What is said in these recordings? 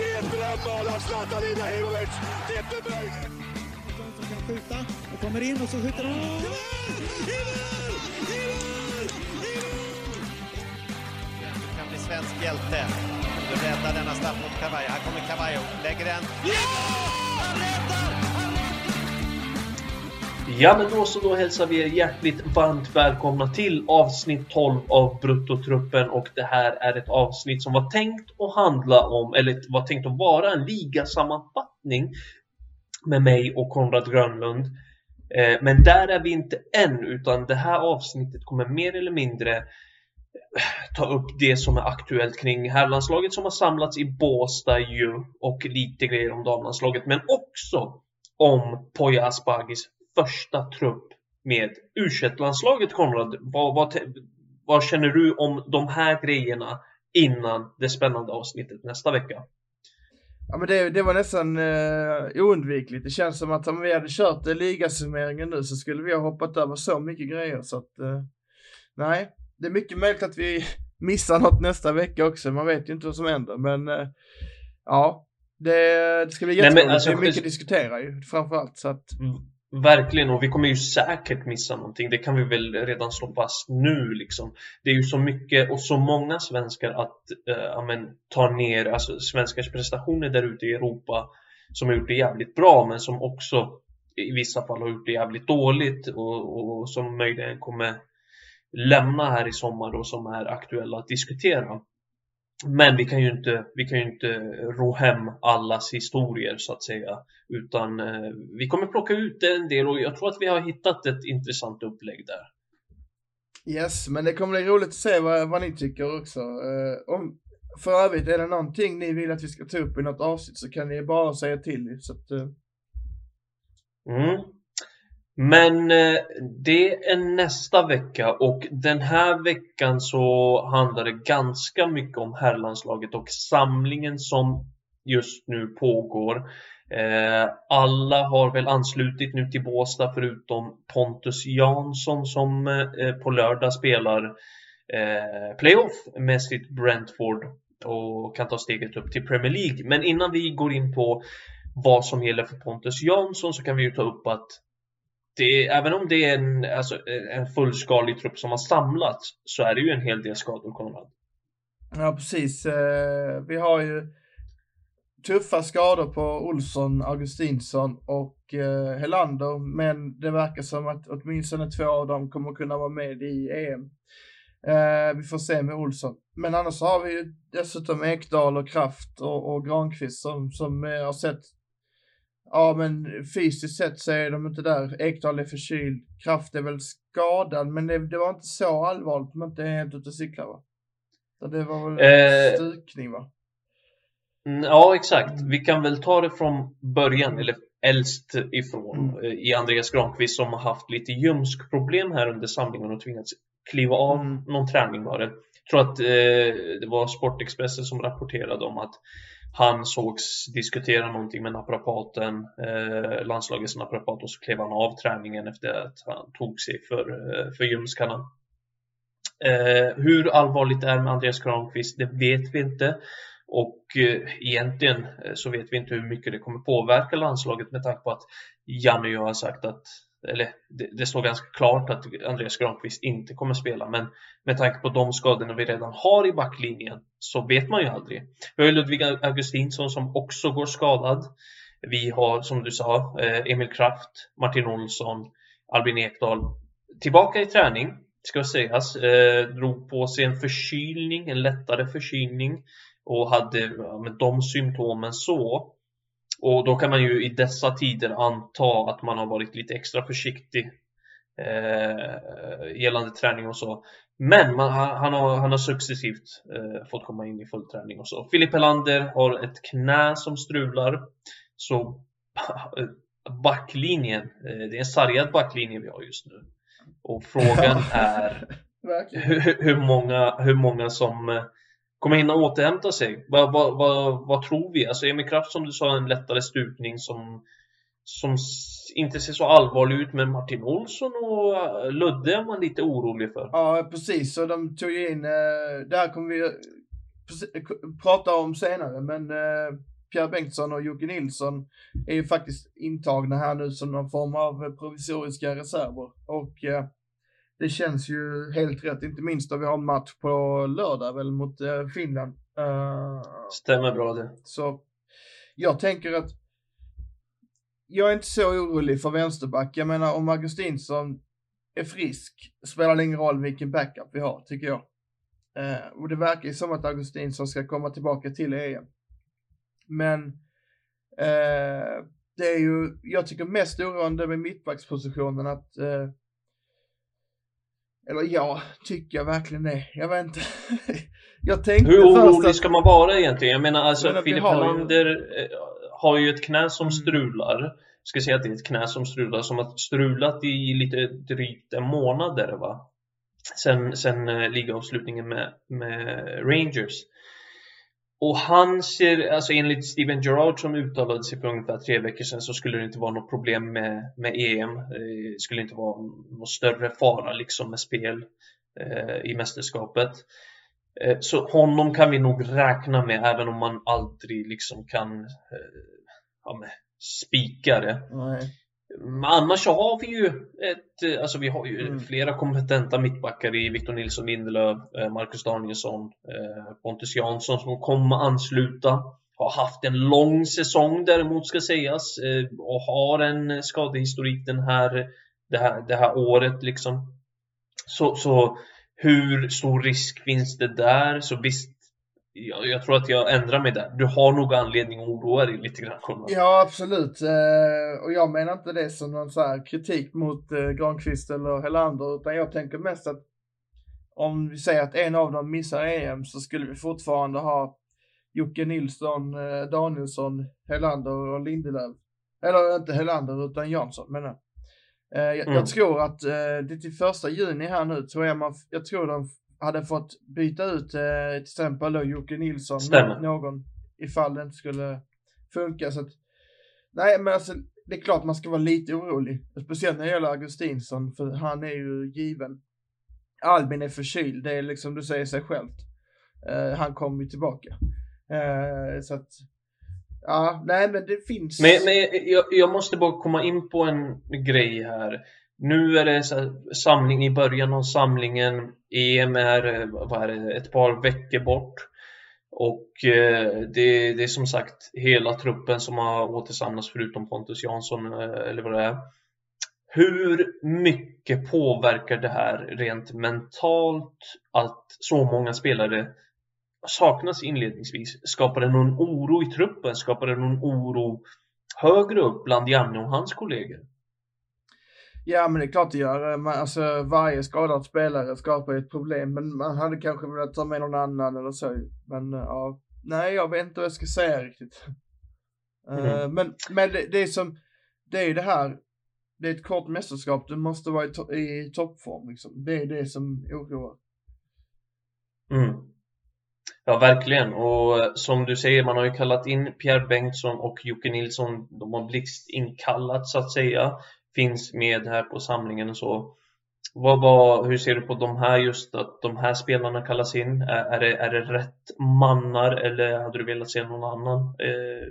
Det är ett drömmål av Zlatan Ibrahimovic! Det är inte möjligt! som kan skjuta och kommer in och så skjuter han. I mål! I mål! I mål! I mål! Du kan bli svensk hjälte. Du räddar denna straff mot Cavallo. Här kommer Cavallo, lägger den. Ja! Ja, men då så då hälsar vi er hjärtligt varmt välkomna till avsnitt 12 av Bruttotruppen och det här är ett avsnitt som var tänkt att handla om, eller var tänkt att vara en ligasammanfattning med mig och Konrad Grönlund. Eh, men där är vi inte än, utan det här avsnittet kommer mer eller mindre eh, ta upp det som är aktuellt kring herrlandslaget som har samlats i Båstad ju och lite grejer om damlandslaget, men också om Poya Asbagis första trupp med u landslaget Konrad. Vad, vad, vad känner du om de här grejerna innan det spännande avsnittet nästa vecka? Ja men det, det var nästan eh, oundvikligt. Det känns som att om vi hade kört eh, ligasummeringen nu så skulle vi ha hoppat över så mycket grejer så att eh, nej, det är mycket möjligt att vi missar något nästa vecka också. Man vet ju inte vad som händer men eh, ja, det, det ska bli jätteroligt. Alltså, det är mycket att diskutera ju framförallt så att mm. Verkligen, och vi kommer ju säkert missa någonting. Det kan vi väl redan slå fast nu liksom. Det är ju så mycket och så många svenskar att eh, amen, ta ner, alltså svenskars prestationer där ute i Europa som har gjort det jävligt bra men som också i vissa fall har gjort det jävligt dåligt och, och som möjligen kommer lämna här i sommar och som är aktuella att diskutera. Men vi kan ju inte, vi kan ju inte ro hem allas historier så att säga. Utan eh, vi kommer plocka ut en del och jag tror att vi har hittat ett intressant upplägg där. Yes, men det kommer bli roligt att se vad, vad ni tycker också. Eh, om, för övrigt, är det någonting ni vill att vi ska ta upp i något avsnitt så kan ni bara säga till. Så att, eh... mm. Men eh, det är nästa vecka och den här veckan så handlar det ganska mycket om herrlandslaget och samlingen som just nu pågår. Eh, alla har väl anslutit nu till Båstad förutom Pontus Jansson som eh, på lördag spelar playoff med sitt Brentford och kan ta steget upp till Premier League. Men innan vi går in på vad som gäller för Pontus Jansson så kan vi ju ta upp att det, även om det är en, alltså, en fullskalig trupp som har samlats så är det ju en hel del skador, Konrad. Ja, precis. Eh, vi har ju tuffa skador på Olsson, Augustinsson och eh, Helander, men det verkar som att åtminstone två av dem kommer kunna vara med i EM. Eh, vi får se med Olsson. Men annars har vi ju dessutom Ekdal och Kraft och, och Granqvist som, som har sett Ja, men fysiskt sett så är de inte där. Ekdal är förkyld. Kraft är väl skadad, men det, det var inte så allvarligt. De inte är helt ute och cyklar, va? Det var väl eh, stukning, va? Mm, ja, exakt. Vi kan väl ta det från början, eller äldst ifrån, mm. Eh, i Andreas Granqvist som har haft lite ljumskproblem här under samlingen och tvingats kliva av mm. någon träning var det. Jag tror att eh, det var Sportexpressen som rapporterade om att han sågs diskutera någonting med naprapaten, eh, landslagets naprapat och så klev han av träningen efter att han tog sig för, eh, för ljumskarna. Eh, hur allvarligt det är med Andreas Granqvist, det vet vi inte. Och eh, egentligen eh, så vet vi inte hur mycket det kommer påverka landslaget med tanke på att Janne ju har sagt att eller det, det, står ganska klart att Andreas Granqvist inte kommer spela men med tanke på de skadorna vi redan har i backlinjen så vet man ju aldrig. Vi har Ludvig Augustinsson som också går skadad. Vi har som du sa eh, Emil Kraft, Martin Olsson, Albin Ekdal tillbaka i träning ska sägas. Eh, drog på sig en förkylning, en lättare förkylning och hade ja, med de symptomen så och då kan man ju i dessa tider anta att man har varit lite extra försiktig eh, gällande träning och så. Men man, han, har, han har successivt eh, fått komma in i full träning och så. Filip Helander har ett knä som strular. Så backlinjen, eh, det är en sargad backlinje vi har just nu. Och frågan är hur, hur, många, hur många som eh, kommer hinna återhämta sig. Vad, vad, vad, vad tror vi? Alltså Emil Kraft som du sa, en lättare stukning som, som inte ser så allvarlig ut. Men Martin Olsson och eh, Ludde är man lite orolig för. Ja, precis. Så de tog in, eh, det här kommer vi prata om senare, men eh, Pierre Bengtsson och Jocke Nilsson är ju faktiskt intagna här nu som någon form av provisoriska reserver. Och eh, det känns ju helt rätt, inte minst då vi har en match på lördag väl mot eh, Finland. Uh, Stämmer bra det. Så jag tänker att jag är inte så orolig för vänsterback. Jag menar om Augustinsson är frisk spelar det ingen roll vilken backup vi har, tycker jag. Eh, och det verkar ju som att Augustinsson ska komma tillbaka till EM. Men eh, det är ju, jag tycker mest oroande med mittbackspositionen att eh, eller ja, tycker jag verkligen det? Jag vet inte. jag tänkte Hur orolig att... ska man vara egentligen? Jag menar alltså, Filip har ju- Helander eh, har ju ett knä som Mm. strular. Ska säga att det är ett knä som strular, som har strulat i lite drygt en månad där va? Sen, sen eh, ligaavslutningen med, med Rangers. Och han ser, alltså enligt Steven Gerrard som uttalade sig för ungefär tre veckor sedan så skulle det inte vara något problem med, med EM. Det skulle inte vara någon större fara liksom med spel eh, i mästerskapet. Eh, Så honom kan vi nog räkna med även om man aldrig liksom kan eh, ja, spika det. Nej. Annars så har vi ju ett, eh, alltså vi har ju Mm. flera kompetenta mittbackar i Victor Nilsson Lindelöf, eh, Marcus Danielsson, eh, Pontus Jansson som kommer ansluta. Har haft en lång säsong däremot ska sägas och har en skadehistorik den här, det, här, det här året liksom. Så, så hur stor risk finns det där? Så visst, jag, jag tror att jag ändrar mig där. Du har nog anledning att oroa dig lite grann Konrad. Ja, absolut. Eh, och jag menar inte det som någon så här kritik mot eh, Granqvist eller Helander, utan jag tänker mest att om vi säger att en av dem missar EM så skulle vi fortfarande ha Jocke Nilsson, eh, Danielsson, Helander och Lindelöf. Eller inte Helander utan Jansson menar jag. Eh, jag, Mm. jag tror att eh, det till första juni här nu tror jag man, jag tror de hade fått byta ut eh, till exempel då Jocke Nilsson Stämmer. någon ifall det inte skulle funka. Så att, nej, men alltså det är klart man ska vara lite orolig. Speciellt när det gäller Augustinsson, för han är ju given. Albin är förkyld, det är liksom, du säger sig självt. Eh, han kommer ju tillbaka. Eh, så att, ja, nej men det finns. Men, men jag, jag måste bara komma in på en grej här. Nu är det samling i början av samlingen. EM är, eh, vad är det, ett par veckor bort. Och eh, det, det är som sagt hela truppen som har återsamlats förutom Pontus Jansson eh, eller vad det är. Hur mycket påverkar det här rent mentalt att så många spelare saknas inledningsvis? Skapar det någon oro i truppen? Skapar det någon oro högre upp bland Janne och hans kollegor? Ja, men det är klart det gör. Man, alltså, varje skadad spelare skapar ett problem, men man hade kanske velat ta med någon annan eller så. Men eh, ja, nej, jag vet inte vad jag ska säga riktigt. Eh, Mm. men men det, det är som, det är det här, det är ett kort mästerskap, du måste vara i, to- i toppform liksom. Det är det som oroar. Mm. Ja, verkligen. Och eh, som du säger, man har ju kallat in Pierre Bengtsson och Jocke Nilsson. De har blixtinkallats så att säga. Finns med här på samlingen och så. Vad, vad, hur ser du på de här just att de här spelarna kallas in? Är, är, det, är det rätt mannar eller hade du velat se någon annan eh,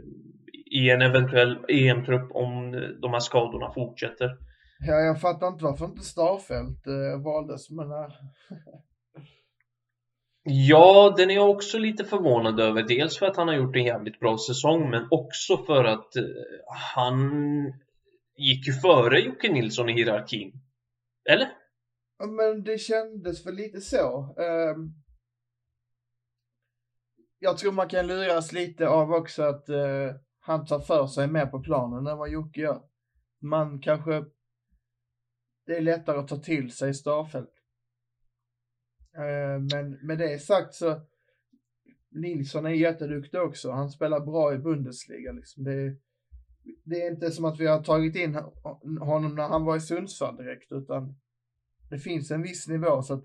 i en eventuell EM-trupp om de här skadorna fortsätter? Ja, jag fattar inte varför inte Starfelt eh, valdes, men Ja, den är jag också lite förvånad över. Dels för att han har gjort en jävligt bra säsong, men också för att eh, han gick ju före Jocke Nilsson i hierarkin. Eller? Ja, Men det kändes väl lite så. Um, jag tror man kan luras lite av också att uh, han tar för sig mer på planen än vad Jocke gör. Man kanske... Det är lättare att ta till sig Starfelt. Uh, ehm, men med det sagt så... Nilsson är jätteduktig också. Han spelar bra i Bundesliga. Liksom. Det, är- det är inte som att vi har tagit in honom när han var i Sundsvall direkt, utan det finns en viss nivå så att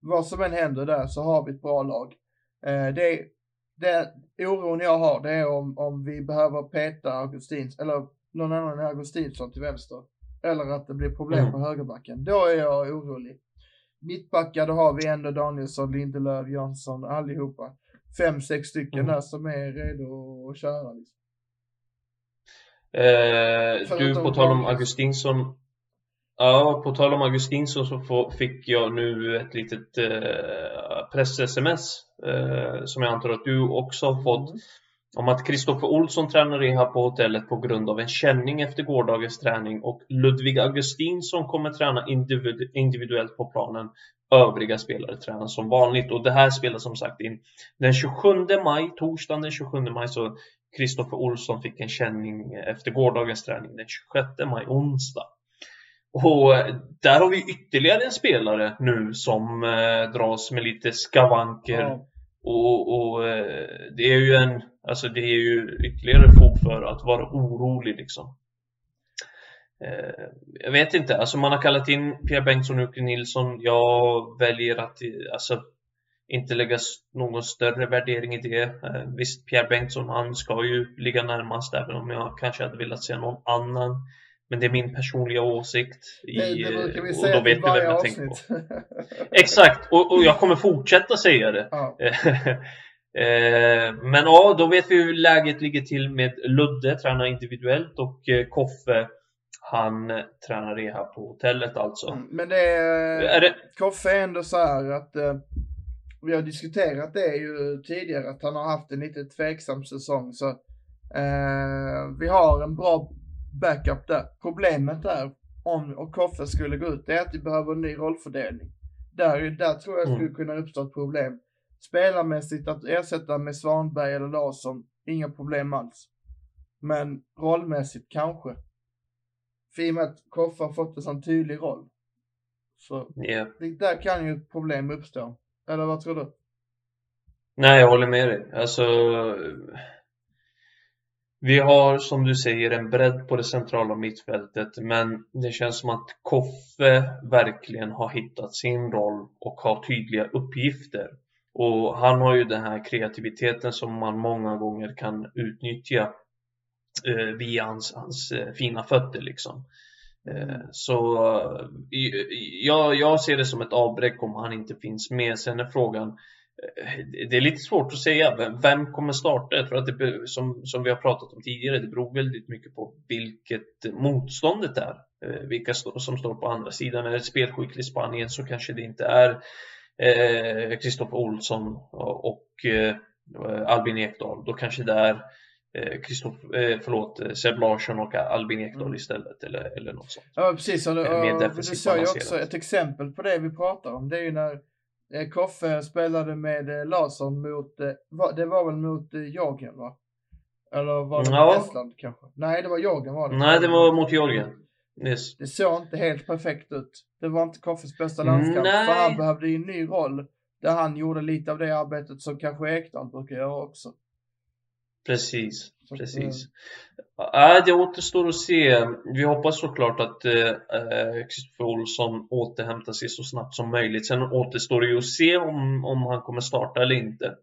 vad som än händer där så har vi ett bra lag. Eh, det, det oron jag har det är om, om vi behöver peta Augustins, eller någon annan än Augustinsson till vänster. Eller att det blir problem Mm. på högerbacken. Då är jag orolig. Mittbackar, då har vi ändå Danielsson, Lindelöf, Jansson, allihopa. fem, sex stycken Mm. där som är redo att köra. Liksom. Eh, du, på tal om Augustinsson. Ja, på tal om Augustinsson så fick jag nu ett litet eh, press-sms eh, som jag antar att du också har fått. Mm. Om att Kristoffer Olsson tränar rehab på hotellet på grund av en känning efter gårdagens träning och Ludvig Augustinsson kommer träna individ individuellt på planen. Övriga spelare tränar som vanligt och det här spelas som sagt in den 27 maj, torsdagen den 27 maj så Kristoffer Olsson fick en känning efter gårdagens träning den 26 maj, onsdag. Och där har vi ytterligare en spelare nu som eh, dras med lite skavanker Ja. och, och eh, det är ju en, alltså det är ju ytterligare fog för att vara orolig liksom. Eh, jag vet inte, alltså man har kallat in Pierre Bengtsson och Jocke Nilsson. Jag väljer att eh, alltså, inte lägga någon större värdering i det. Eh, visst, Pierre Bengtsson, han ska ju ligga närmast även om jag kanske hade velat se någon annan. Men det är min personliga åsikt. I, Det, det vi och säga då vet ni vem jag tänker på. avsnitt. Exakt, och, och jag kommer fortsätta säga det. ja. Eh, Men ja, då vet vi hur läget ligger till med Ludde, tränar individuellt och eh, Koffe, han eh, tränar rehab på hotellet alltså. Mm, Men det är, Är det, Koffe är ändå så här att eh, vi har diskuterat det ju tidigare att han har haft en lite tveksam säsong så eh, vi har en bra backup där. Problemet är om och Koffe skulle gå ut det är att vi behöver en ny rollfördelning. Där, där tror jag Mm. skulle kunna uppstå ett problem. Spelarmässigt att ersätta med Svanberg eller Larsson, inga problem alls. Men rollmässigt kanske. För i och med att Koffe har fått en sån tydlig roll. Så det, där kan ju ett problem uppstå. Eller vad tror du? Nej, jag håller med dig. Alltså, vi har som du säger en bredd på det centrala mittfältet, men det känns som att Koffe verkligen har hittat sin roll och har tydliga uppgifter. Och han har ju den här kreativiteten som man många gånger kan utnyttja eh, via hans, hans eh, fina fötter liksom. Mm. Eh, så eh, jag, jag ser det som ett avbräck om han inte finns med. Sen är frågan eh, det är lite svårt att säga. Vem- Vem kommer starta? Jag tror att det, som, som vi har pratat om tidigare, det beror väldigt mycket på vilket motståndet är. Vilka som står på andra sidan. Är det spelskicklig Spanien så kanske det inte är eh, Olsson och, eh, Albin Ekdal. Då kanske det är Kristoff, eh, förlåt, eh, Seb Larsson och Albin Ekdal Mm. istället eller, eller något sånt. Ja precis, och, Eh, och, defensivt du sa ju också ett exempel på det vi pratar om. Det är ju när eh, Koffe spelade med eh, Larsson mot, eh, det var väl mot eh, Georgien va? Eller var det Ja. Estland kanske? Nej det var Georgien var det. Nej, det var mot Georgien. Yes. Det såg inte helt perfekt ut. Det var inte Koffes bästa landskamp. Nej. För han behövde ju en ny roll. Där han gjorde lite av det arbetet som kanske Ekdal brukar göra också. Precis, precis. Äh, det återstår att se. Vi hoppas såklart att eh, Kristoffer Olsson återhämtar sig så snabbt som möjligt. Sen återstår det ju att se om, om han kommer starta eller inte.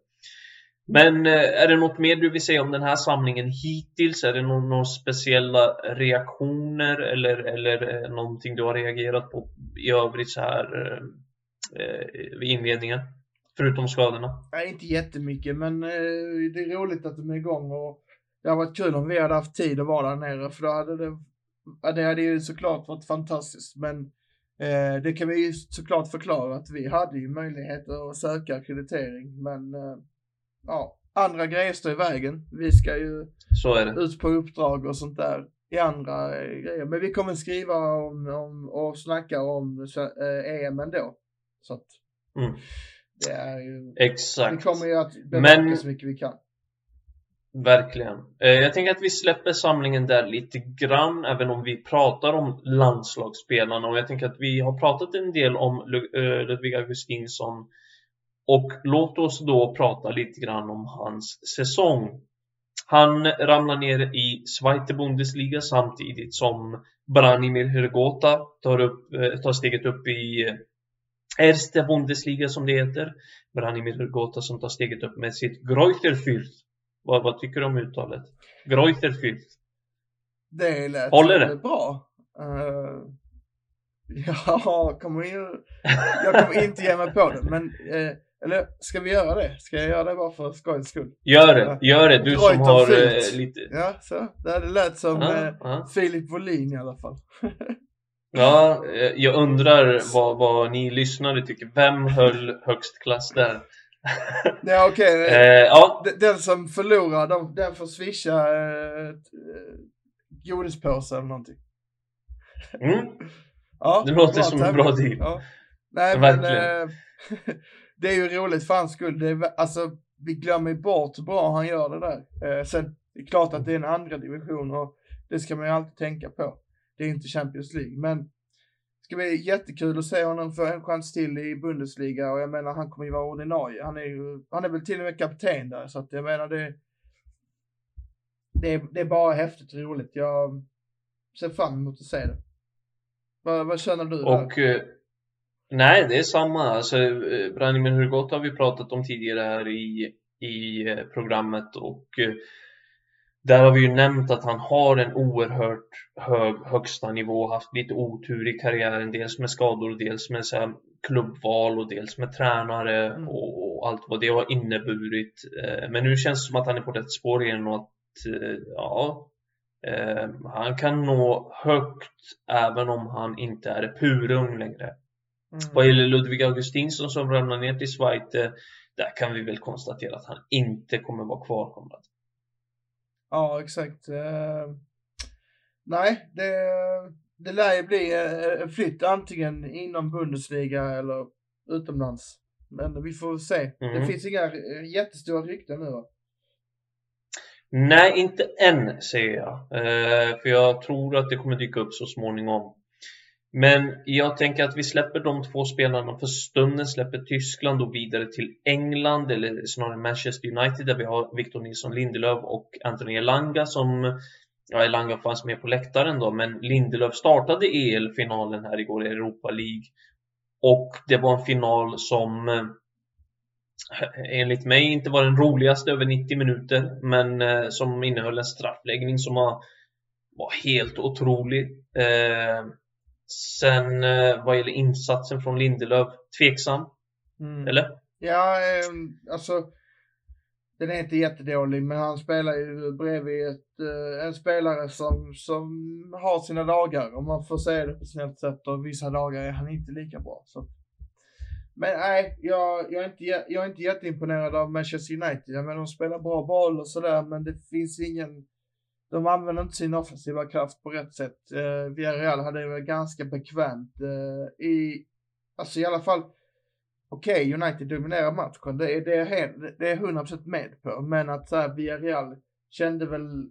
Men eh, är det något mer du vill säga om den här samlingen hittills? Är det någon, några speciella reaktioner eller, eller eh, någonting du har reagerat på i övrigt så här eh, eh, vid inledningen? Förutom skadorna? Nej, inte jättemycket, men eh, det är roligt att de är igång och det hade varit kul om vi hade haft tid att vara där nere för då hade det, det hade ju såklart varit fantastiskt. Men eh, det kan vi ju såklart förklara att vi hade ju möjligheter att söka akkreditering, men eh, ja, andra grejer står i vägen. Vi ska ju ut på uppdrag och sånt där i andra eh, grejer. Men vi kommer skriva om, om och snacka om eh, EM ändå. Så att Mm. Det är ju Exakt. vi kommer ju att bevaka Men- så mycket vi kan. Verkligen. Eh, Jag tänker att vi släpper samlingen där lite grann, även om vi pratar om landslagsspelarna. Och jag tänker att vi har pratat en del om eh, Ludvig Augustinsson. Och låt oss då prata lite grann om hans säsong. Han ramlar ner i Zweite Bundesliga samtidigt som Branimir Hrgota tar, upp, eh, tar steget upp i Erste Bundesliga som det heter. Branimir Hrgota som tar steget upp med sitt Greuther Fürth. Vad, vad tycker du om uttalet? Greuther Fürth. Det lät Håller det? bra. Uh, ja, kommer ju, jag kommer inte ge mig på det. Men uh, Eller ska vi göra det? Ska jag göra det bara för skojs skull? Gör det, gör det. Du som har eh, lite... Ja, så. Det lät som Ja, ja. Filip Wåhlin i alla fall. Ja, eh, jag undrar vad, vad ni lyssnare tycker. Vem höll högst klass där? Ja, okej. Eh, ja, Den som förlorar, de, den får swisha eh, eh, godispåse eller någonting. mm, Ja, det låter som en bra deal. Ja. Nej, Verkligen. men eh, det är ju roligt för hans skull. Det är, alltså, vi glömmer bort hur bra han gör det där. Eh, sen det är klart att det är en andra division och det ska man ju alltid tänka på. Det är inte Champions League, men det ska bli jättekul att se honom få en chans till i Bundesliga och jag menar han kommer ju vara ordinarie. Han är ju, han är väl till och med kapten där så att jag menar det det är, det är bara häftigt och roligt. Jag ser fram emot att se det. Vad, vad känner du? Och eh, nej, det är samma. Alltså, eh, Branimir Hrgota har vi pratat om tidigare här i, i eh, programmet och där har vi ju nämnt att han har en oerhört hög högsta nivå, haft lite otur i karriären, dels med skador, dels med så klubbval och dels med tränare Mm. och, och allt vad det har inneburit. Eh, Men nu känns det som att han är på rätt spår igen och att eh, ja, eh, han kan nå högt även om han inte är purung längre. Mm. Vad gäller Ludvig Augustinsson som ramlar ner till Schweiz, där kan vi väl konstatera att han inte kommer vara kvar Konrad. Ja, exakt. Eh, nej, det, det lär ju bli eh, en flytt antingen inom Bundesliga eller utomlands. Men vi får se. Det Mm. finns inga eh, jättestora rykten nu va? Nej, inte än säger jag. Eh, för jag tror att det kommer dyka upp så småningom. Men jag tänker att vi släpper de två spelarna för stunden, släpper Tyskland och vidare till England eller snarare Manchester United där vi har Victor Nilsson Lindelöf och Anthony Elanga som Ja, Elanga fanns med på läktaren då, men Lindelöf startade EL-finalen här igår i Europa League. Och det var en final som eh, enligt mig inte var den roligaste över 90 minuter, men eh, som innehöll en straffläggning som var, var helt otrolig. Eh, Sen eh, vad gäller insatsen från Lindelöf, tveksam, Mm. eller? Ja, eh, alltså. Den är inte jättedålig, men han spelar ju bredvid ett, eh, en spelare som, som har sina dagar. Om man får säga det på snällt sätt. Och vissa dagar är han inte lika bra. Så. Men nej, jag, jag, är inte, jag är inte jätteimponerad av Manchester United. Jag menar, de spelar bra boll och sådär, men det finns ingen... De använder inte sin offensiva kraft på rätt sätt. Eh, Villarreal hade det ganska bekvämt eh, i... Alltså i alla fall okej, United dominerar matchen. Det är, det är, det är 100% med på. Men att så här, Villarreal kände väl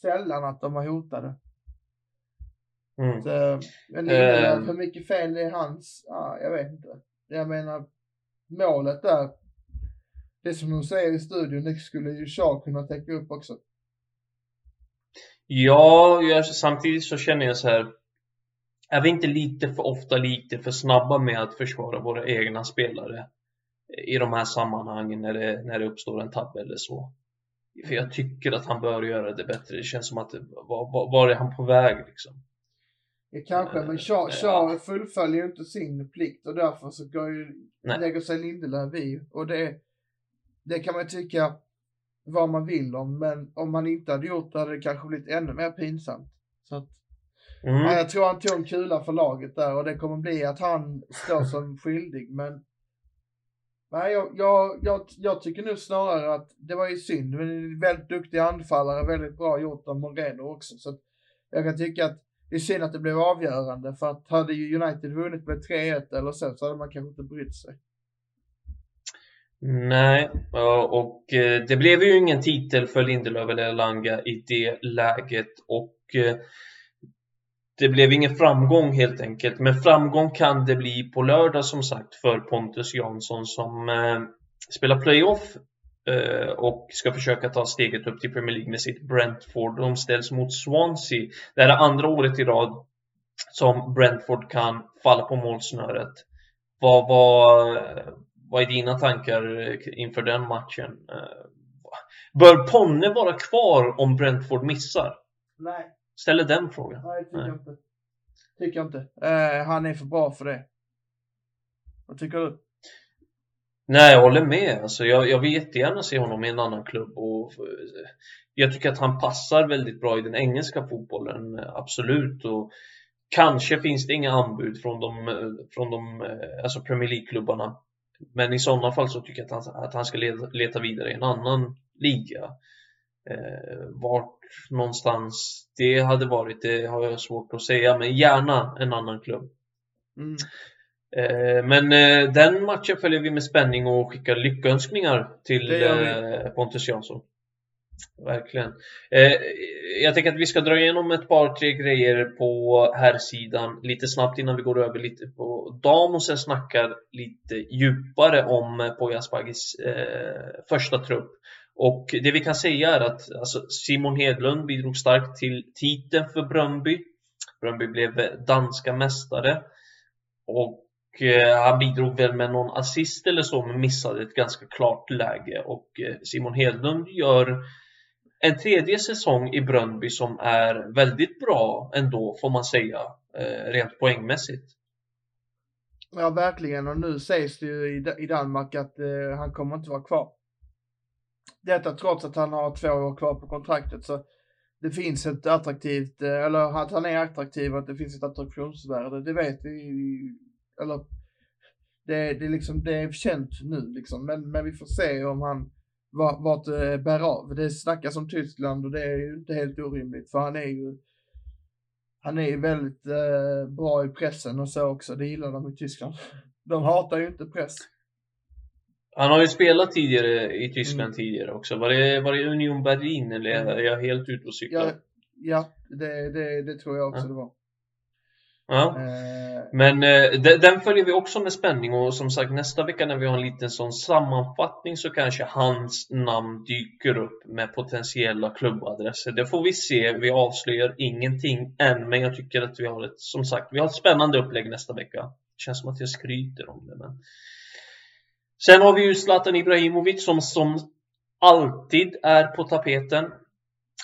sällan att de var hotade. Mm. Så, men Lindelöf, Ehm. hur mycket fel är hans? Ja, jag vet inte. Jag menar, målet där. Det som de säger i studion, det skulle ju Shaw kunna täcka upp också. Ja, jag, samtidigt så känner jag så här. Är vi inte lite för ofta lite för snabba med att försvara våra egna spelare i de här sammanhangen när det, när det uppstår en tabbe eller så? För jag tycker att han bör göra det bättre. Det känns som att var, var, var är han på väg liksom? Ja, kanske, men Shaw, Shaw fullföljer ju inte sin plikt och därför så går ju, lägger sig Lindelöf i. Och det, det kan man tycka vad man vill om, men om man inte hade gjort det hade det kanske blivit ännu mer pinsamt. Så att, ja, Mm. jag tror han tog en kula för laget där och det kommer bli att han står som skyldig, men Nej, jag, jag, jag, jag tycker nu snarare att det var ju synd. Men en väldigt duktig anfallare, väldigt bra gjort av Moreno också. Så jag kan tycka att det är synd att det blev avgörande. För att hade United vunnit med 3-1 eller så, så hade man kanske inte brytt sig. Nej, och eh, det blev ju ingen titel för Lindelöf eller Elanga i det läget och eh, det blev ingen framgång helt enkelt. Men framgång kan det bli på lördag som sagt för Pontus Jansson som eh, spelar playoff och ska försöka ta steget upp till Premier League med sitt Brentford. De ställs mot Swansea. Det här är andra året i rad som Brentford kan falla på målsnöret. Vad, vad, vad är dina tankar eh, inför den matchen? Eh, Bör Ponne vara kvar om Brentford missar? Nej, Ställer den frågan. nej tycker Nej. jag inte. Tycker jag inte. Eh, han är för bra för det. Vad tycker du? Nej, jag håller med. Alltså, jag, jag vill jättegärna se honom i en annan klubb. Och, eh, jag tycker att han passar väldigt bra i den engelska fotbollen, absolut. Och kanske finns det inga anbud från de, från de alltså Premier League-klubbarna. Men i sådana fall så tycker jag att han, att han ska leta, leta vidare i en annan liga. Eh, vart någonstans det hade varit, det har jag svårt att säga, men gärna en annan klubb. Mm. Eh, men eh, den matchen följer vi med spänning och skickar lyckönskningar till eh, Pontus Jansson. Verkligen. Eh, jag tänker att vi ska dra igenom ett par, tre grejer på här sidan lite snabbt innan vi går över lite på dam och sen snackar lite djupare om eh, Poya Asbagis eh, första trupp. Och det vi kan säga är att alltså, Simon Hedlund bidrog starkt till titeln för Bröndby. Bröndby blev danska mästare. Och han bidrog väl med någon assist eller så men missade ett ganska klart läge och Simon Hedlund gör en tredje säsong i Bröndby som är väldigt bra ändå får man säga eh, rent poängmässigt. Ja verkligen och nu sägs det ju i Danmark att eh, han kommer inte vara kvar. Detta trots att han har två år kvar på kontraktet så det finns ett attraktivt, eh, eller att han är attraktiv och att det finns ett attraktionsvärde, det vet vi eller det, det, liksom, det är känt nu liksom. Men, men vi får se om han vart det bär av. Det snackas om Tyskland och det är ju inte helt orimligt för han är ju han är ju väldigt eh, bra i pressen och så också. Det gillar de i Tyskland. De hatar ju inte press. Han har ju spelat tidigare i Tyskland mm. tidigare också. Var det, var det Union Berlin eller är jag helt ute och cyklar? Ja, ja det, det, det tror jag också ja. det var. Ja. Eh. Men eh, den följer vi också med spänning och som sagt nästa vecka när vi har en liten sån sammanfattning så kanske hans namn dyker upp med potentiella klubbadresser. Det får vi se. Vi avslöjar ingenting än men jag tycker att vi har ett, som sagt, vi har ett spännande upplägg nästa vecka. Det känns som att jag skryter om det men Sen har vi ju Zlatan Ibrahimovic som som alltid är på tapeten.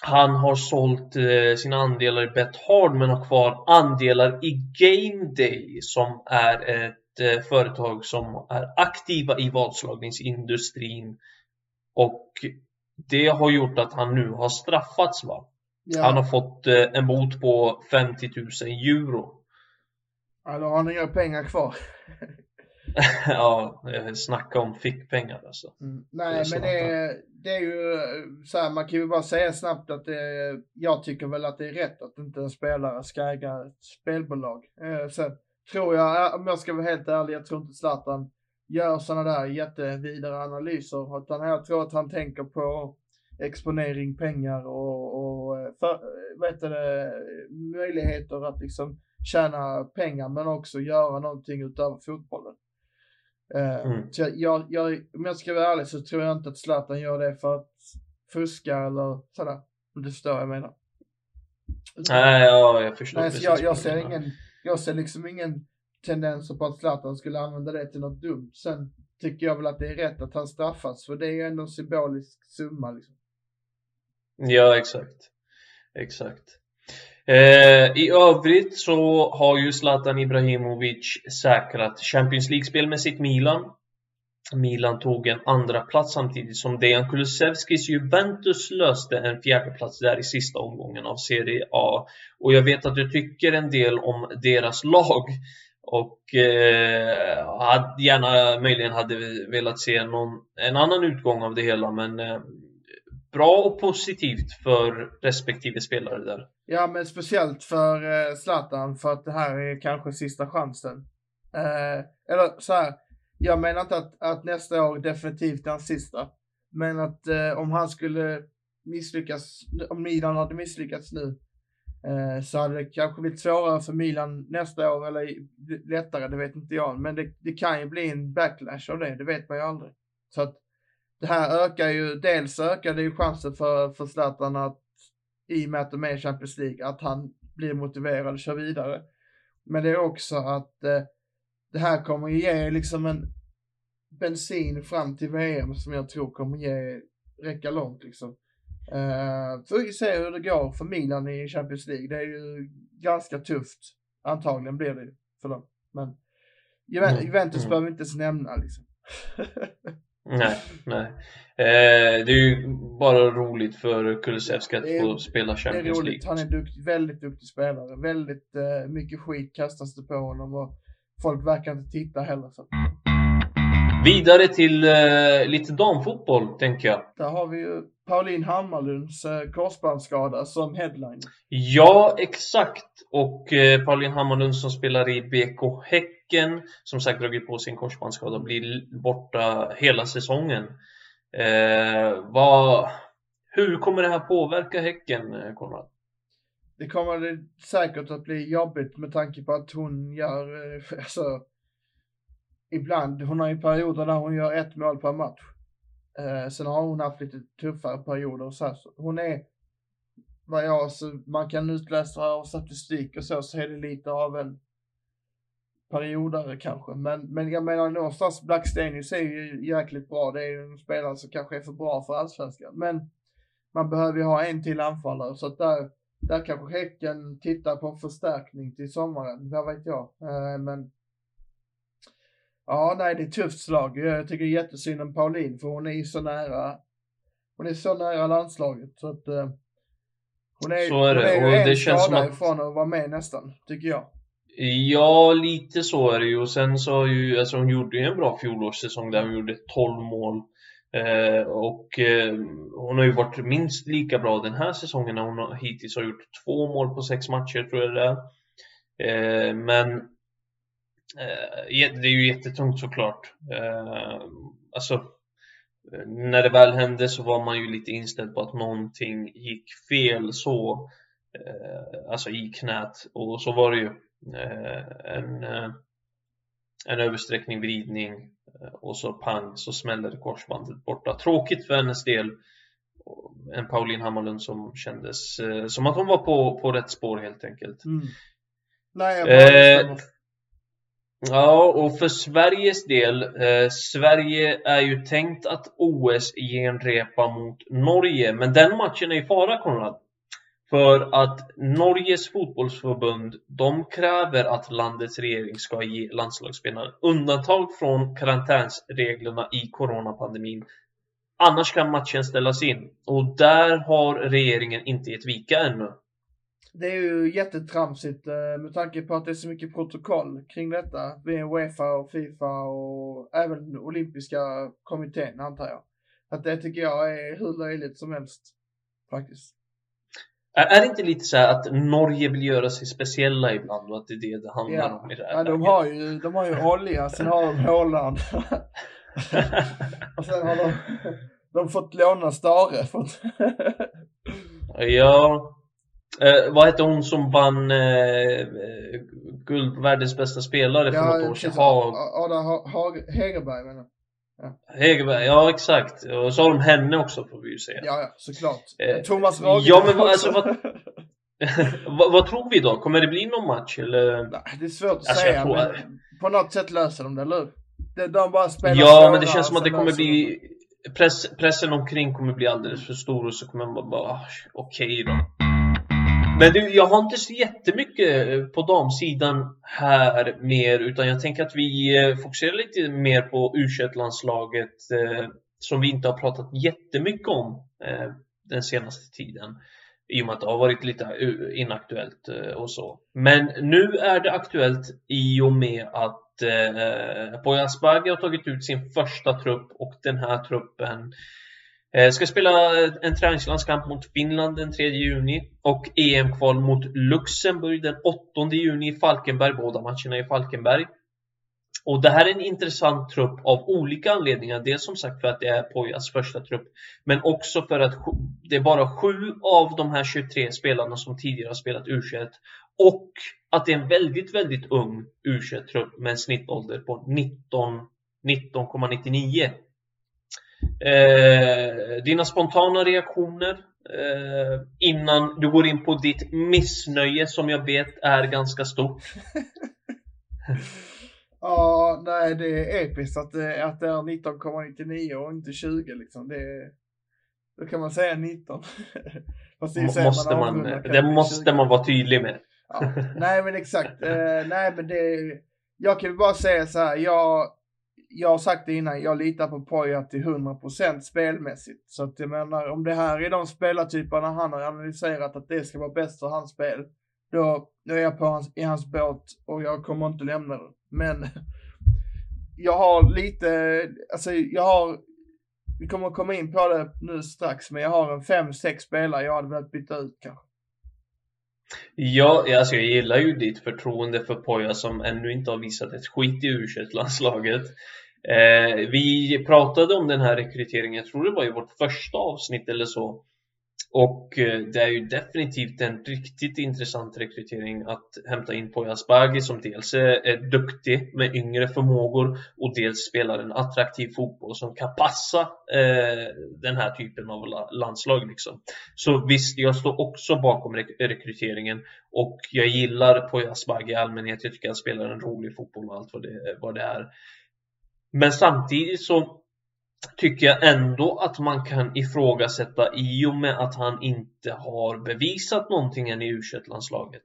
Han har sålt eh, sina andelar i Bethard men har kvar andelar i Game Day som är ett eh, företag som är aktiva i vadslagningsindustrin och det har gjort att han nu har straffats va? Ja. Han har fått eh, en bot på 50 000 euro. Ja, då har han inga pengar kvar. ja, snacka om fickpengar alltså. Mm. Nej, det men det är, det är ju så här, man kan ju bara säga snabbt att det, jag tycker väl att det är rätt att inte en spelare ska äga ett spelbolag. Eh, sen tror jag, om jag ska vara helt ärlig, jag tror inte Zlatan gör sådana där jättevidare analyser, utan jag tror att han tänker på exponering, pengar och, och för, vad heter det, möjligheter att liksom tjäna pengar men också göra någonting utöver fotbollen. Eh, mm. Så jag, jag, om jag ska vara ärlig så tror jag inte att Zlatan gör det för att fuska eller sådär. Om du förstår vad jag menar. Nej, ja, jag förstår Nej, jag, jag, ser ingen, jag ser liksom ingen tendenser på att Zlatan skulle använda det till något dumt. Sen tycker jag väl att det är rätt att han straffas, för det är ju ändå en symbolisk summa liksom. Ja, exakt. Exakt. Eh, I övrigt så har ju Zlatan Ibrahimovic säkrat Champions League-spel med sitt Milan. Milan tog en andra plats samtidigt som Dejan Kulusevskis Juventus löste en fjärde plats där i sista omgången av Serie A. Och jag vet att du tycker en del om deras lag och eh, gärna möjligen hade velat se någon, en annan utgång av det hela men eh, bra och positivt för respektive spelare där. Ja, men speciellt för eh, Zlatan för att det här är kanske sista chansen. Eh, eller så här, jag menar inte att, att nästa år definitivt är hans sista. Men att eh, om han skulle misslyckas, om Milan hade misslyckats nu, eh, så hade det kanske blivit svårare för Milan nästa år, eller lättare, det vet inte jag. Men det, det kan ju bli en backlash av det, det vet man ju aldrig. Så att det här ökar ju, dels ökar det ju chansen för, för Zlatan att i och med att de är i Champions League, att han blir motiverad och kör vidare. Men det är också att eh, det här kommer ge liksom en bensin fram till VM som jag tror kommer ge, räcka långt liksom. Uh, får vi se hur det går för Milan i Champions League. Det är ju ganska tufft. Antagligen blir det för dem. Men Juventus, mm. Juventus mm. behöver vi inte ens nämna liksom. Nej, nej. Eh, det är ju bara roligt för Kulusevski att är- få spela Det är Champions roligt. League. Han är dukt, väldigt duktig spelare. Väldigt eh, mycket skit kastas det på honom och folk verkar inte titta heller. Så. Vidare till eh, lite damfotboll, tänker jag. Där har vi ju Pauline Hammarlunds eh, korsbandsskada som headline. Ja, exakt. Och eh, Pauline Hammarlund som spelar i BK Häcken, som sagt dragit på sin korsbandsskada, och blir borta hela säsongen. Eh, vad, hur kommer det här påverka Häcken, eh, Konrad? Det kommer säkert att bli jobbigt med tanke på att hon gör, eh, alltså, ibland, hon har ju perioder där hon gör ett mål per match. Eh, sen har hon haft lite tuffare perioder och så här. Så hon är, vad jag, så man kan utläsa av statistik och så, så är det lite av en periodare kanske. Men, men jag menar någonstans, Blackstenius är ju jäkligt bra. Det är ju en spelare som kanske är för bra för allsvenskan. Men man behöver ju ha en till anfallare så att där, där kanske Häcken tittar på en förstärkning till sommaren. Vad vet jag. Eh, men ja, nej, det är ett tufft slag. Jag tycker jättesynd om Pauline för hon är ju så nära. Hon är så nära landslaget så att eh, hon är, Så är det, hon är ju och en det känns skada att- ifrån att vara med nästan, tycker jag. Ja, lite så är det ju. Och sen så har ju, alltså hon gjorde ju en bra fjolårssäsong där hon gjorde 12 mål. Eh, och eh, hon har ju varit minst lika bra den här säsongen när hon har, hittills har gjort två mål på sex matcher tror jag det är. Eh, men eh, det är ju jättetungt såklart. Eh, alltså, när det väl hände så var man ju lite inställd på att någonting gick fel så. Eh, alltså i knät. Och så var det ju. Eh, en, eh, en översträckning, vridning eh, och så pang så smäller korsbandet borta. Tråkigt för hennes del. En Pauline Hammarlund som kändes som att hon var på, på rätt spår helt enkelt. Mm. Nej, Eh. Ja, och för Sveriges del, eh, Sverige är ju tänkt att OS genrepa mot Norge, men den matchen är i fara Konrad. För att Norges fotbollsförbund, de kräver att landets regering ska ge landslagsspelare undantag från karantänsreglerna i coronapandemin. Annars kan matchen ställas in. Och där har regeringen inte gett vika ännu. Det är ju jättetramsigt eh, med tanke på att det är så mycket protokoll kring detta. Med Uefa och Fifa och även olympiska kommittén antar jag. Att det tycker jag är hur löjligt som helst. Faktiskt. Är, det inte lite så här att Norge vill göra sig speciella ibland och att det är det det handlar Ja, om i det här ja de, har ju, de har ju olja, sen har de Håland. och sen har de, de fått låna Stare. Ja. Eh, vad hette hon som vann eh, guld på världens bästa spelare för något år sedan? Ada Ha- Hegerberg menar. Hegerberg, ja exakt. Och så har de henne också får vi ju säga. Ja, ja, såklart. Eh, Thomas Ragelund ja, men alltså, vad- vad, vad tror vi då? Kommer det bli någon match eller? Nej, det är svårt att Alltså, säga, tror- men på något sätt löser de det, eller? De, de bara spelar Ja, men det känns som att det kommer bli press, pressen omkring kommer bli alldeles för stor och så kommer man bara, ah, okej då. Men du, jag har inte så jättemycket eh, på damsidan här mer utan jag tänker att vi eh, fokuserar lite mer på u landslaget eh, som vi inte har pratat jättemycket om eh, den senaste tiden. I och med att det har varit lite eh, inaktuellt eh, och så. Men nu är det aktuellt i och med att eh, Poya Asbaghi har tagit ut sin första trupp och den här truppen eh, Eh, ska spela en träningslandskamp mot Finland den 3 juni och EM-kval mot Luxemburg den 8 juni i Falkenberg, båda matcherna i Falkenberg. Och det här är en intressant trupp av olika anledningar. Dels som sagt för att det är Pojas första trupp, men också för att det är bara sju av de här 23 spelarna som tidigare har spelat u och att det är en väldigt, väldigt ung u trupp med en snittålder på 19 19,99. Eh, dina spontana reaktioner eh, innan du går in på ditt missnöje som jag vet är ganska stort. Ja, nej det är episkt att det, att det är 19,99 och inte 20 liksom. Det är, då kan man säga 19. Fast det måste man det måste 20. man vara tydlig med. Ja, nej men exakt. Eh, nej men det, jag kan bara säga så här. Jag, jag har sagt det innan, jag litar på Poja till 100% spelmässigt. Så att jag menar, om det här är de spelartyperna han har analyserat att det ska vara bäst för hans spel, då, då är jag på hans, i hans båt och jag kommer inte lämna den. Men jag har lite, alltså jag har, vi kommer komma in på det nu strax, men jag har en fem, sex spelare jag hade velat byta ut kanske. Ja, alltså jag gillar ju ditt förtroende för Poja som ännu inte har visat ett skit i u landslaget eh, Vi pratade om den här rekryteringen, jag tror det var i vårt första avsnitt eller så och eh, det är ju definitivt en riktigt intressant rekrytering att hämta in Poya Asbaghi som dels är duktig med yngre förmågor och dels spelar en attraktiv fotboll som kan passa eh, den här typen av landslag. Liksom. Så visst, jag står också bakom rekryteringen och jag gillar Poya Asbaghi i allmänhet. Jag tycker han spelar en rolig fotboll och allt vad det, vad det är. Men samtidigt så tycker jag ändå att man kan ifrågasätta i och med att han inte har bevisat någonting än i u landslaget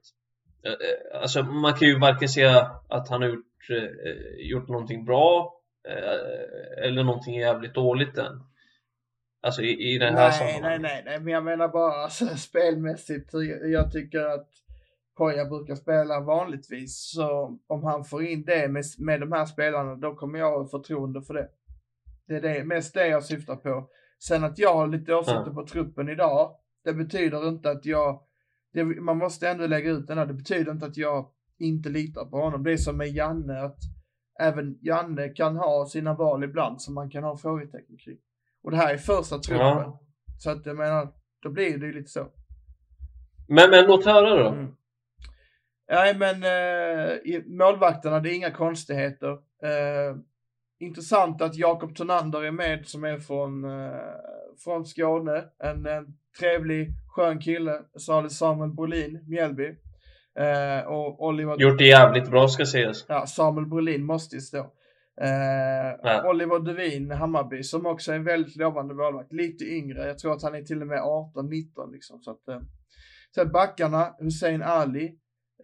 eh, eh, Alltså man kan ju varken säga att han har gjort, eh, gjort någonting bra eller någonting jävligt dåligt än. Alltså i, i den här nej, sammanhanget. Nej, nej, nej, men jag menar bara alltså, spelmässigt. Jag tycker att Poja brukar spela vanligtvis. Så om han får in det med, med de här spelarna, då kommer jag ha förtroende för det. Det är det, mest det jag syftar på. Sen att jag har lite åsikter på truppen idag, det betyder inte att jag, det, man måste ändå lägga ut den här, det betyder inte att jag inte litar på honom. Det är som med Janne, att även Janne kan ha sina val ibland som man kan ha frågetecken kring. Och det här är första truppen. Ja. Så att jag menar, då blir det ju lite så. Men, men låt höra då. Mm. Nej men eh, målvakterna, det är inga konstigheter. Eh, intressant att Jakob Tonander är med som är från, eh, från Skåne. En, en trevlig, skön kille. Har Samuel Brolin, Mjällby. Eh, och Oliver... Gjort det jävligt bra ska sägas. Ja, Samuel Brolin måste ju stå. Eh, ja. Oliver Duvin, Hammarby, som också är en väldigt lovande målvakt. Lite yngre, jag tror att han är till och med 18-19 liksom. Så att, eh. Sen backarna, Hussein Ali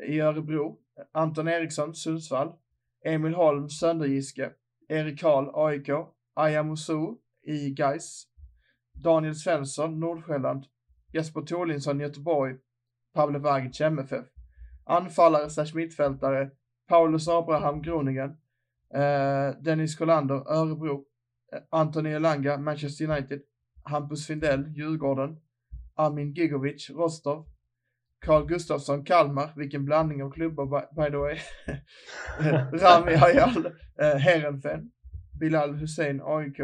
i Örebro. Anton Eriksson, Sundsvall. Emil Holm, Söndergiske. Erik Karl, AIK, Ayamusu i Gais, Daniel Svensson, Nordsjälland, Jesper Torlinsson, Göteborg, Pavle Vagic, MFF. Anfallare slash mittfältare, Paulus Abraham, Groningen, eh, Dennis Kolander, Örebro, eh, Anthony Elanga, Manchester United, Hampus Findell, Djurgården, Armin Gigovic, Rostov, Carl Gustafsson, Kalmar, vilken blandning av klubbar by, by the way. Rami Hayal, eh, Heerenveen, Bilal Hussein, AIK,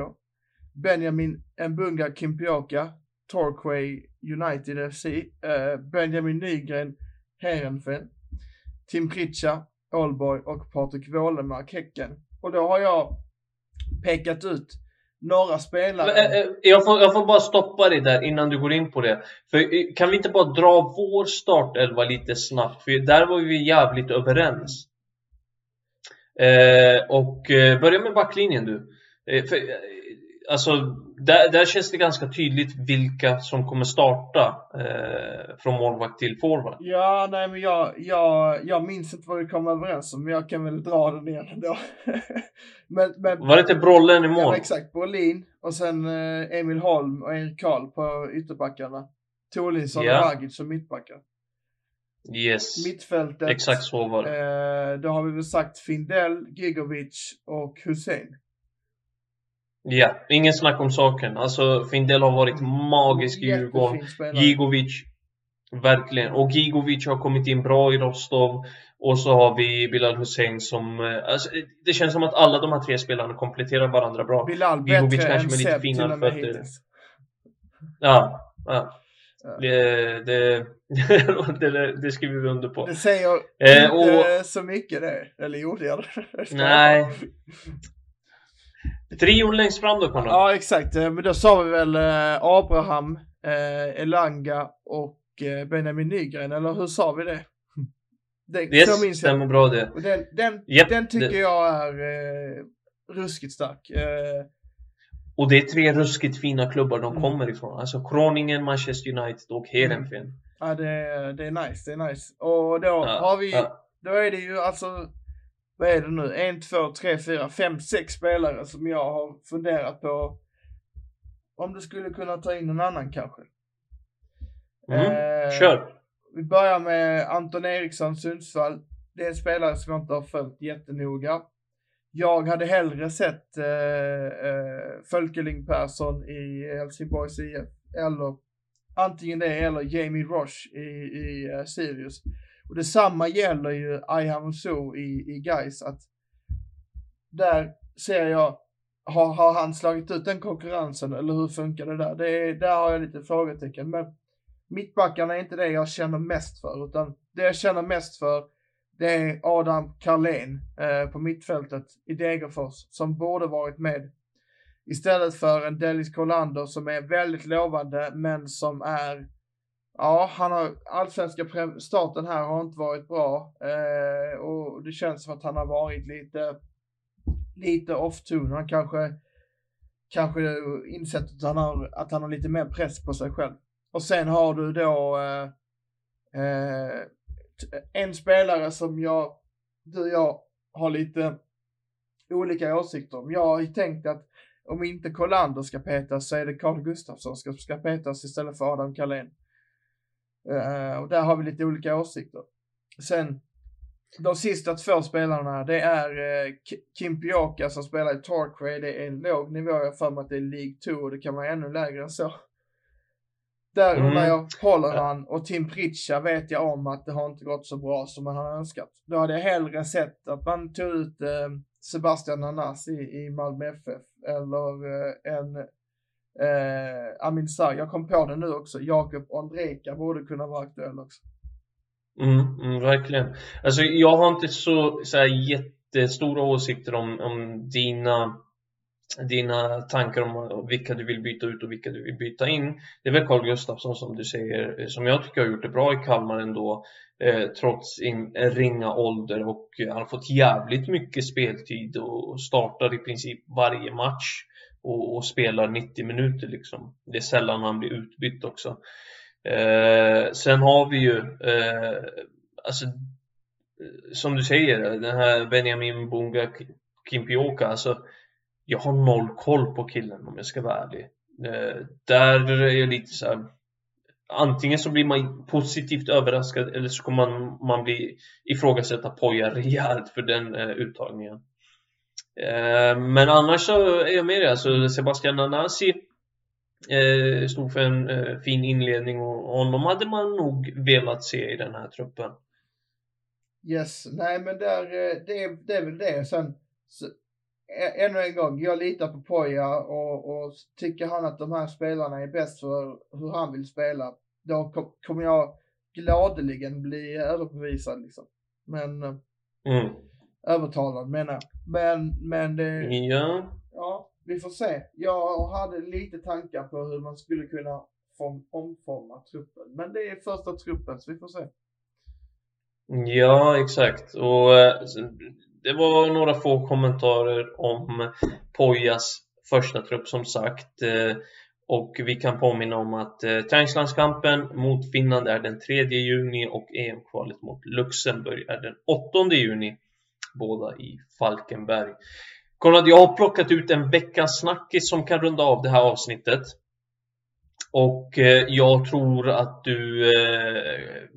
Benjamin Mbunga Kimpioka, Torquay United FC, eh, Benjamin Nygren, Heerenveen, Tim Pritcha, Ålborg och Patrik Wålemark, Häcken. Och då har jag pekat ut några spelare. Eh, eh, jag får, jag får bara stoppa dig där innan du går in på det. För eh, kan vi inte bara dra vår startelva lite snabbt? För där var vi jävligt överens. Eh, och börja med backlinjen du. Eh, för, alltså, där, där känns det ganska tydligt vilka som kommer starta eh, från målvakt till forward. Ja, nej men jag, jag, jag minns inte vad vi kom överens om, men jag kan väl dra den igen då. men, men, var det inte Brollen i mål? Ja, exakt. Brolin och sen eh, Emil Holm och Erik Karl på ytterbackarna. Torlinsson yeah. och Ragic som mittbackar. Yes. Mittfältet. Exakt så var det. Eh, då har vi väl sagt Findell, Gigovic och Hussein. Ja, ingen snack om saken. Alltså Findell har varit magisk i Djurgården. Gigovic, verkligen. Och Gigovic har kommit in bra i Rostov. Och så har vi Bilal Hussein som... Eh, alltså, det känns som att alla de här tre spelarna kompletterar varandra bra. Bilal Gigovic bättre kanske med lite finare fötter. Ja, ja. Det, det, det, det, skriver vi under på. Det säger eh, inte och, så mycket det. Eller gjorde jag det? Nej. Trion längst fram då Konrad? Ja exakt, eh, men då sa vi väl eh, Abraham, eh, Elanga och Benjamin Nygren, eller hur sa vi det? det yes, minns stämmer jag. bra det. den, den, yep, den tycker det. jag är eh, ruskigt stark. Eh, och det är tre ruskigt fina klubbar de mm. kommer ifrån. Alltså Kroningen, Manchester United och Heerenveen. Mm. Ja det, det är nice, det är nice. Och då ja, har vi, ja. då är det ju alltså vad är det nu, en, två, tre, fyra, fem, sex spelare som jag har funderat på om du skulle kunna ta in någon annan kanske. Mm. Eh, Kör! Vi börjar med Anton Eriksson, Sundsvall. Det är en spelare som jag inte har följt jättenoga. Jag hade hellre sett eh, eh, Fölkeling Persson i Helsingborgs IF, eller antingen det eller Jamie Roche i, i uh, Sirius. Och detsamma gäller ju Ayhan So i, i Gais att där ser jag, har, har han slagit ut den konkurrensen eller hur funkar det där? Det är, där har jag lite frågetecken. Men mittbackarna är inte det jag känner mest för, utan det jag känner mest för det är Adam Carlén eh, på mittfältet i Degerfors som borde varit med istället för en Dennis Kolander som är väldigt lovande men som är Ja, han har allsvenska starten här har inte varit bra eh, och det känns som att han har varit lite lite off-tune. Han kanske kanske insett att han har att han har lite mer press på sig själv. Och sen har du då eh, eh, en spelare som jag, du och jag har lite olika åsikter om. Jag har tänkt att om inte Kolander ska petas så är det Carl Gustafsson som ska, ska petas istället för Adam Carlén. Uh, och där har vi lite olika åsikter. Sen de sista två spelarna, det är uh, Kim Pioka som spelar i Torquay. Det är en låg nivå, jag för mig att det är League 2 och det kan vara ännu lägre än så. Där mm. jag, håller han? Och Tim Pritcha vet jag om att det har inte gått så bra som man har önskat. Då hade jag hellre sett att man tog ut eh, Sebastian Nanas i, i Malmö FF eller eh, en eh, Amin Sarr. Jag kom på det nu också. Jakob Ondrejka borde kunna vara aktuell också. Mm, mm, verkligen. Alltså jag har inte så, så här, jättestora åsikter om, om dina dina tankar om vilka du vill byta ut och vilka du vill byta in. Det är väl Carl Gustafsson som du säger, som jag tycker har gjort det bra i Kalmar ändå, eh, trots sin ringa ålder och han har fått jävligt mycket speltid och startar i princip varje match och, och spelar 90 minuter liksom. Det är sällan han blir utbytt också. Eh, sen har vi ju, eh, alltså, eh, som du säger, den här Benjamin Bunga Kimpioka, alltså jag har noll koll på killen om jag ska vara ärlig. Eh, där är jag lite så här, Antingen så blir man positivt överraskad eller så kommer man, man bli ifrågasätta Poja rejält för den eh, uttagningen. Eh, men annars så är jag med det. Alltså Sebastian Nanasi eh, stod för en eh, fin inledning och honom hade man nog velat se i den här truppen. Yes, nej men där, det, det är väl det. Sen, ännu en gång, jag litar på Poja och, och tycker han att de här spelarna är bäst för hur han vill spela, då kom, kommer jag gladeligen bli överbevisad liksom. Men, mm. Övertalad menar jag. Men, men det, ja. ja, vi får se. Jag hade lite tankar på hur man skulle kunna form, omforma truppen, men det är första truppen så vi får se. Ja, exakt. Och eh, det var några få kommentarer om Pojas första trupp som sagt. Eh, och vi kan påminna om att eh, träningslandskampen mot Finland är den 3 juni och EM-kvalet mot Luxemburg är den 8 juni. Båda i Falkenberg. Konrad, jag har plockat ut en veckans snackis som kan runda av det här avsnittet. Och eh, jag tror att du eh,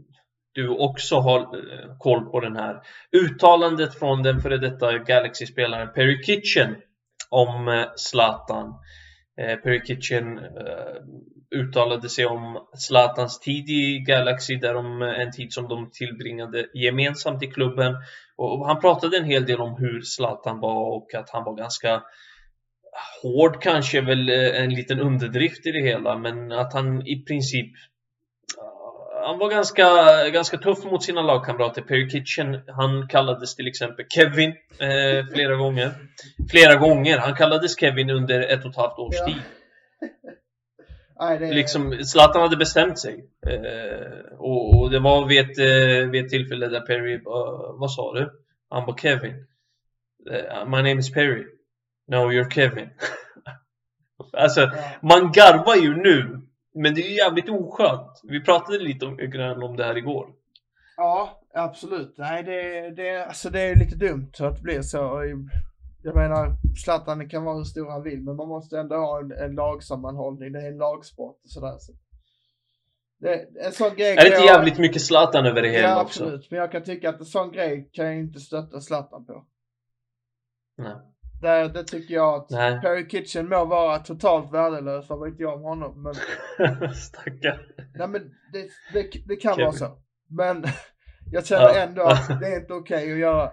du också har eh, koll på den här. Uttalandet från den före detta Galaxy-spelaren Perry Kitchen om eh, Zlatan. Eh, Perry Kitchen eh, uttalade sig om Zlatans tid i Galaxy, där de, eh, en tid som de tillbringade gemensamt i klubben. Och han pratade en hel del om hur Zlatan var och att han var ganska hård kanske väl en liten underdrift i det hela, men att han i princip han var ganska, ganska tuff mot sina lagkamrater. Perry Kitchen, han kallades till exempel Kevin eh, flera gånger. Flera gånger. Han kallades Kevin under ett och ett halvt års ja. tid. Nej, det... Liksom, Zlatan hade bestämt sig. Eh, och, och, det var vid ett, eh, vid ett tillfälle där Perry, uh, vad sa du? Han var Kevin. Uh, my name is Perry. No, you're Kevin. alltså, ja. man garvar ju nu men det är ju jävligt oskönt. Vi pratade lite om, om det här igår. Ja, Absolut. Nej, det, det, alltså det är lite dumt att det blir så. Jag menar, Zlatan kan vara hur stor han vill, men man måste ändå ha en, en lagsammanhållning. Det är en lagsport och sådär. Så. Det, en sån grej Är det inte jag- jävligt mycket Zlatan över det hela Ja, också? absolut. Men jag kan tycka att en sån grej kan jag inte stötta Zlatan på. Nej. Det, det tycker jag att Nej. Perry Kitchen må vara totalt värdelös, vad vet jag om honom. Men, Stackarn. nej, men det, det, det kan Kevin. vara så. Men jag känner Ja. ändå att det är inte okej att göra.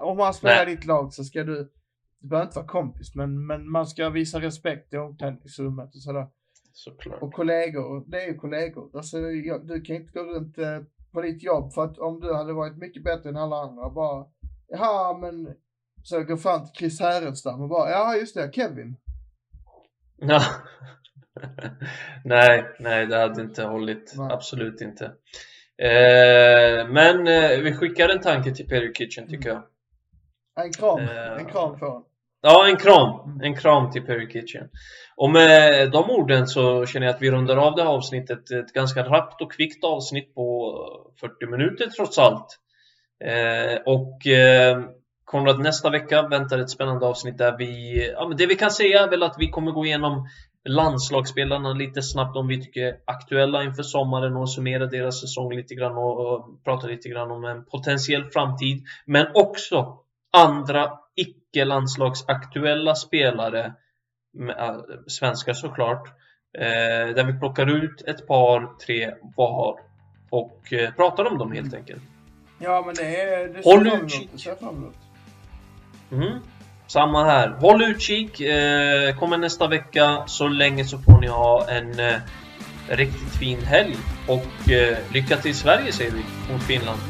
Om han spelar Nej. ditt lag så ska du, du behöver inte vara kompis, men, men man ska visa respekt i omklädningsrummet och sådär. Såklart. Och kollegor, det är ju kollegor. Alltså, jag, du kan inte gå runt eh, på ditt jobb för att om du hade varit mycket bättre än alla andra bara, jaha men, så jag går fram till Chris Härenstam och bara, ja just det, Kevin. Ja. nej, nej, det hade inte hållit. Nej. Absolut inte. Eh, men eh, vi skickar en tanke till Perry Kitchen tycker jag. En kram, Eh. en kram får han. Ja, en kram. En kram till Perry Kitchen. Och med de orden så känner jag att vi rundar av det här avsnittet. Ett ganska rappt och kvickt avsnitt på 40 minuter trots allt. Eh, och eh, Konrad, nästa vecka väntar ett spännande avsnitt där vi... Ja, men det vi kan säga är väl att vi kommer gå igenom landslagsspelarna lite snabbt om vi tycker är aktuella inför sommaren och summera deras säsong lite grann och, och prata lite grann om en potentiell framtid. Men också andra icke-landslagsaktuella spelare, med, äh, svenskar såklart, eh, där vi plockar ut ett par, tre var och eh, pratar om dem helt enkelt. Ja men det är, det Håll utkik. Mm. Samma här. Håll utkik. Eh, kommer nästa vecka. Så länge så får ni ha en eh, riktigt fin helg. Och eh, lycka till Sverige säger vi mot Finland.